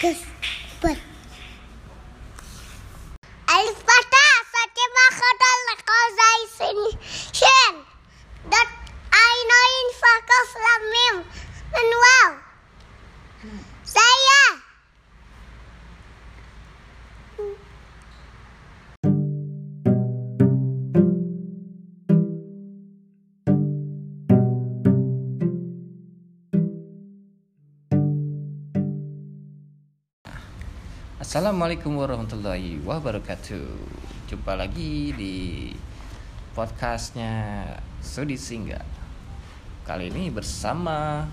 Cause, but. Assalamualaikum warahmatullahi wabarakatuh. Jumpa lagi di podcastnya Sudi Singga. Kali ini bersama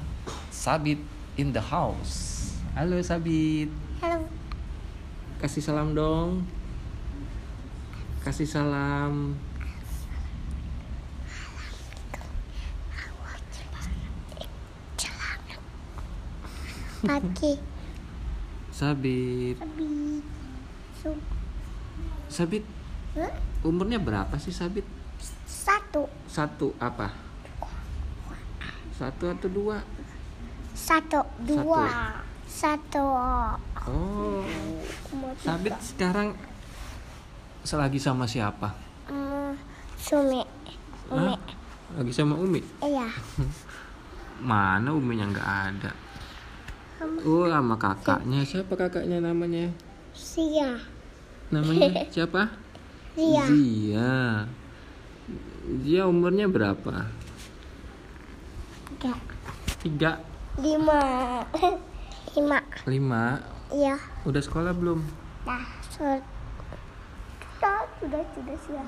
Sabit in the house. Halo Sabit. Halo. Kasih salam dong. Kasih salam. Pagi. Sabit Abi. Su. Sabit Hah? umurnya berapa sih Sabit? Satu. Satu apa? Satu atau dua? Satu. Dua. Satu. Oh Mau Sabit sekarang selagi sama siapa? Hmm, Sumi. Umi. Hah? Lagi sama Umi? Iya. Mana Uminya nggak ada? Oh, sama kakaknya. Siapa kakaknya namanya? Sia. Namanya siapa? Sia. Zia. Zia umurnya berapa? Tiga. Tiga, Lima. Lima. lima. Iya. Udah sekolah belum? Nah, sudah. Sudah, sudah, sudah, sudah.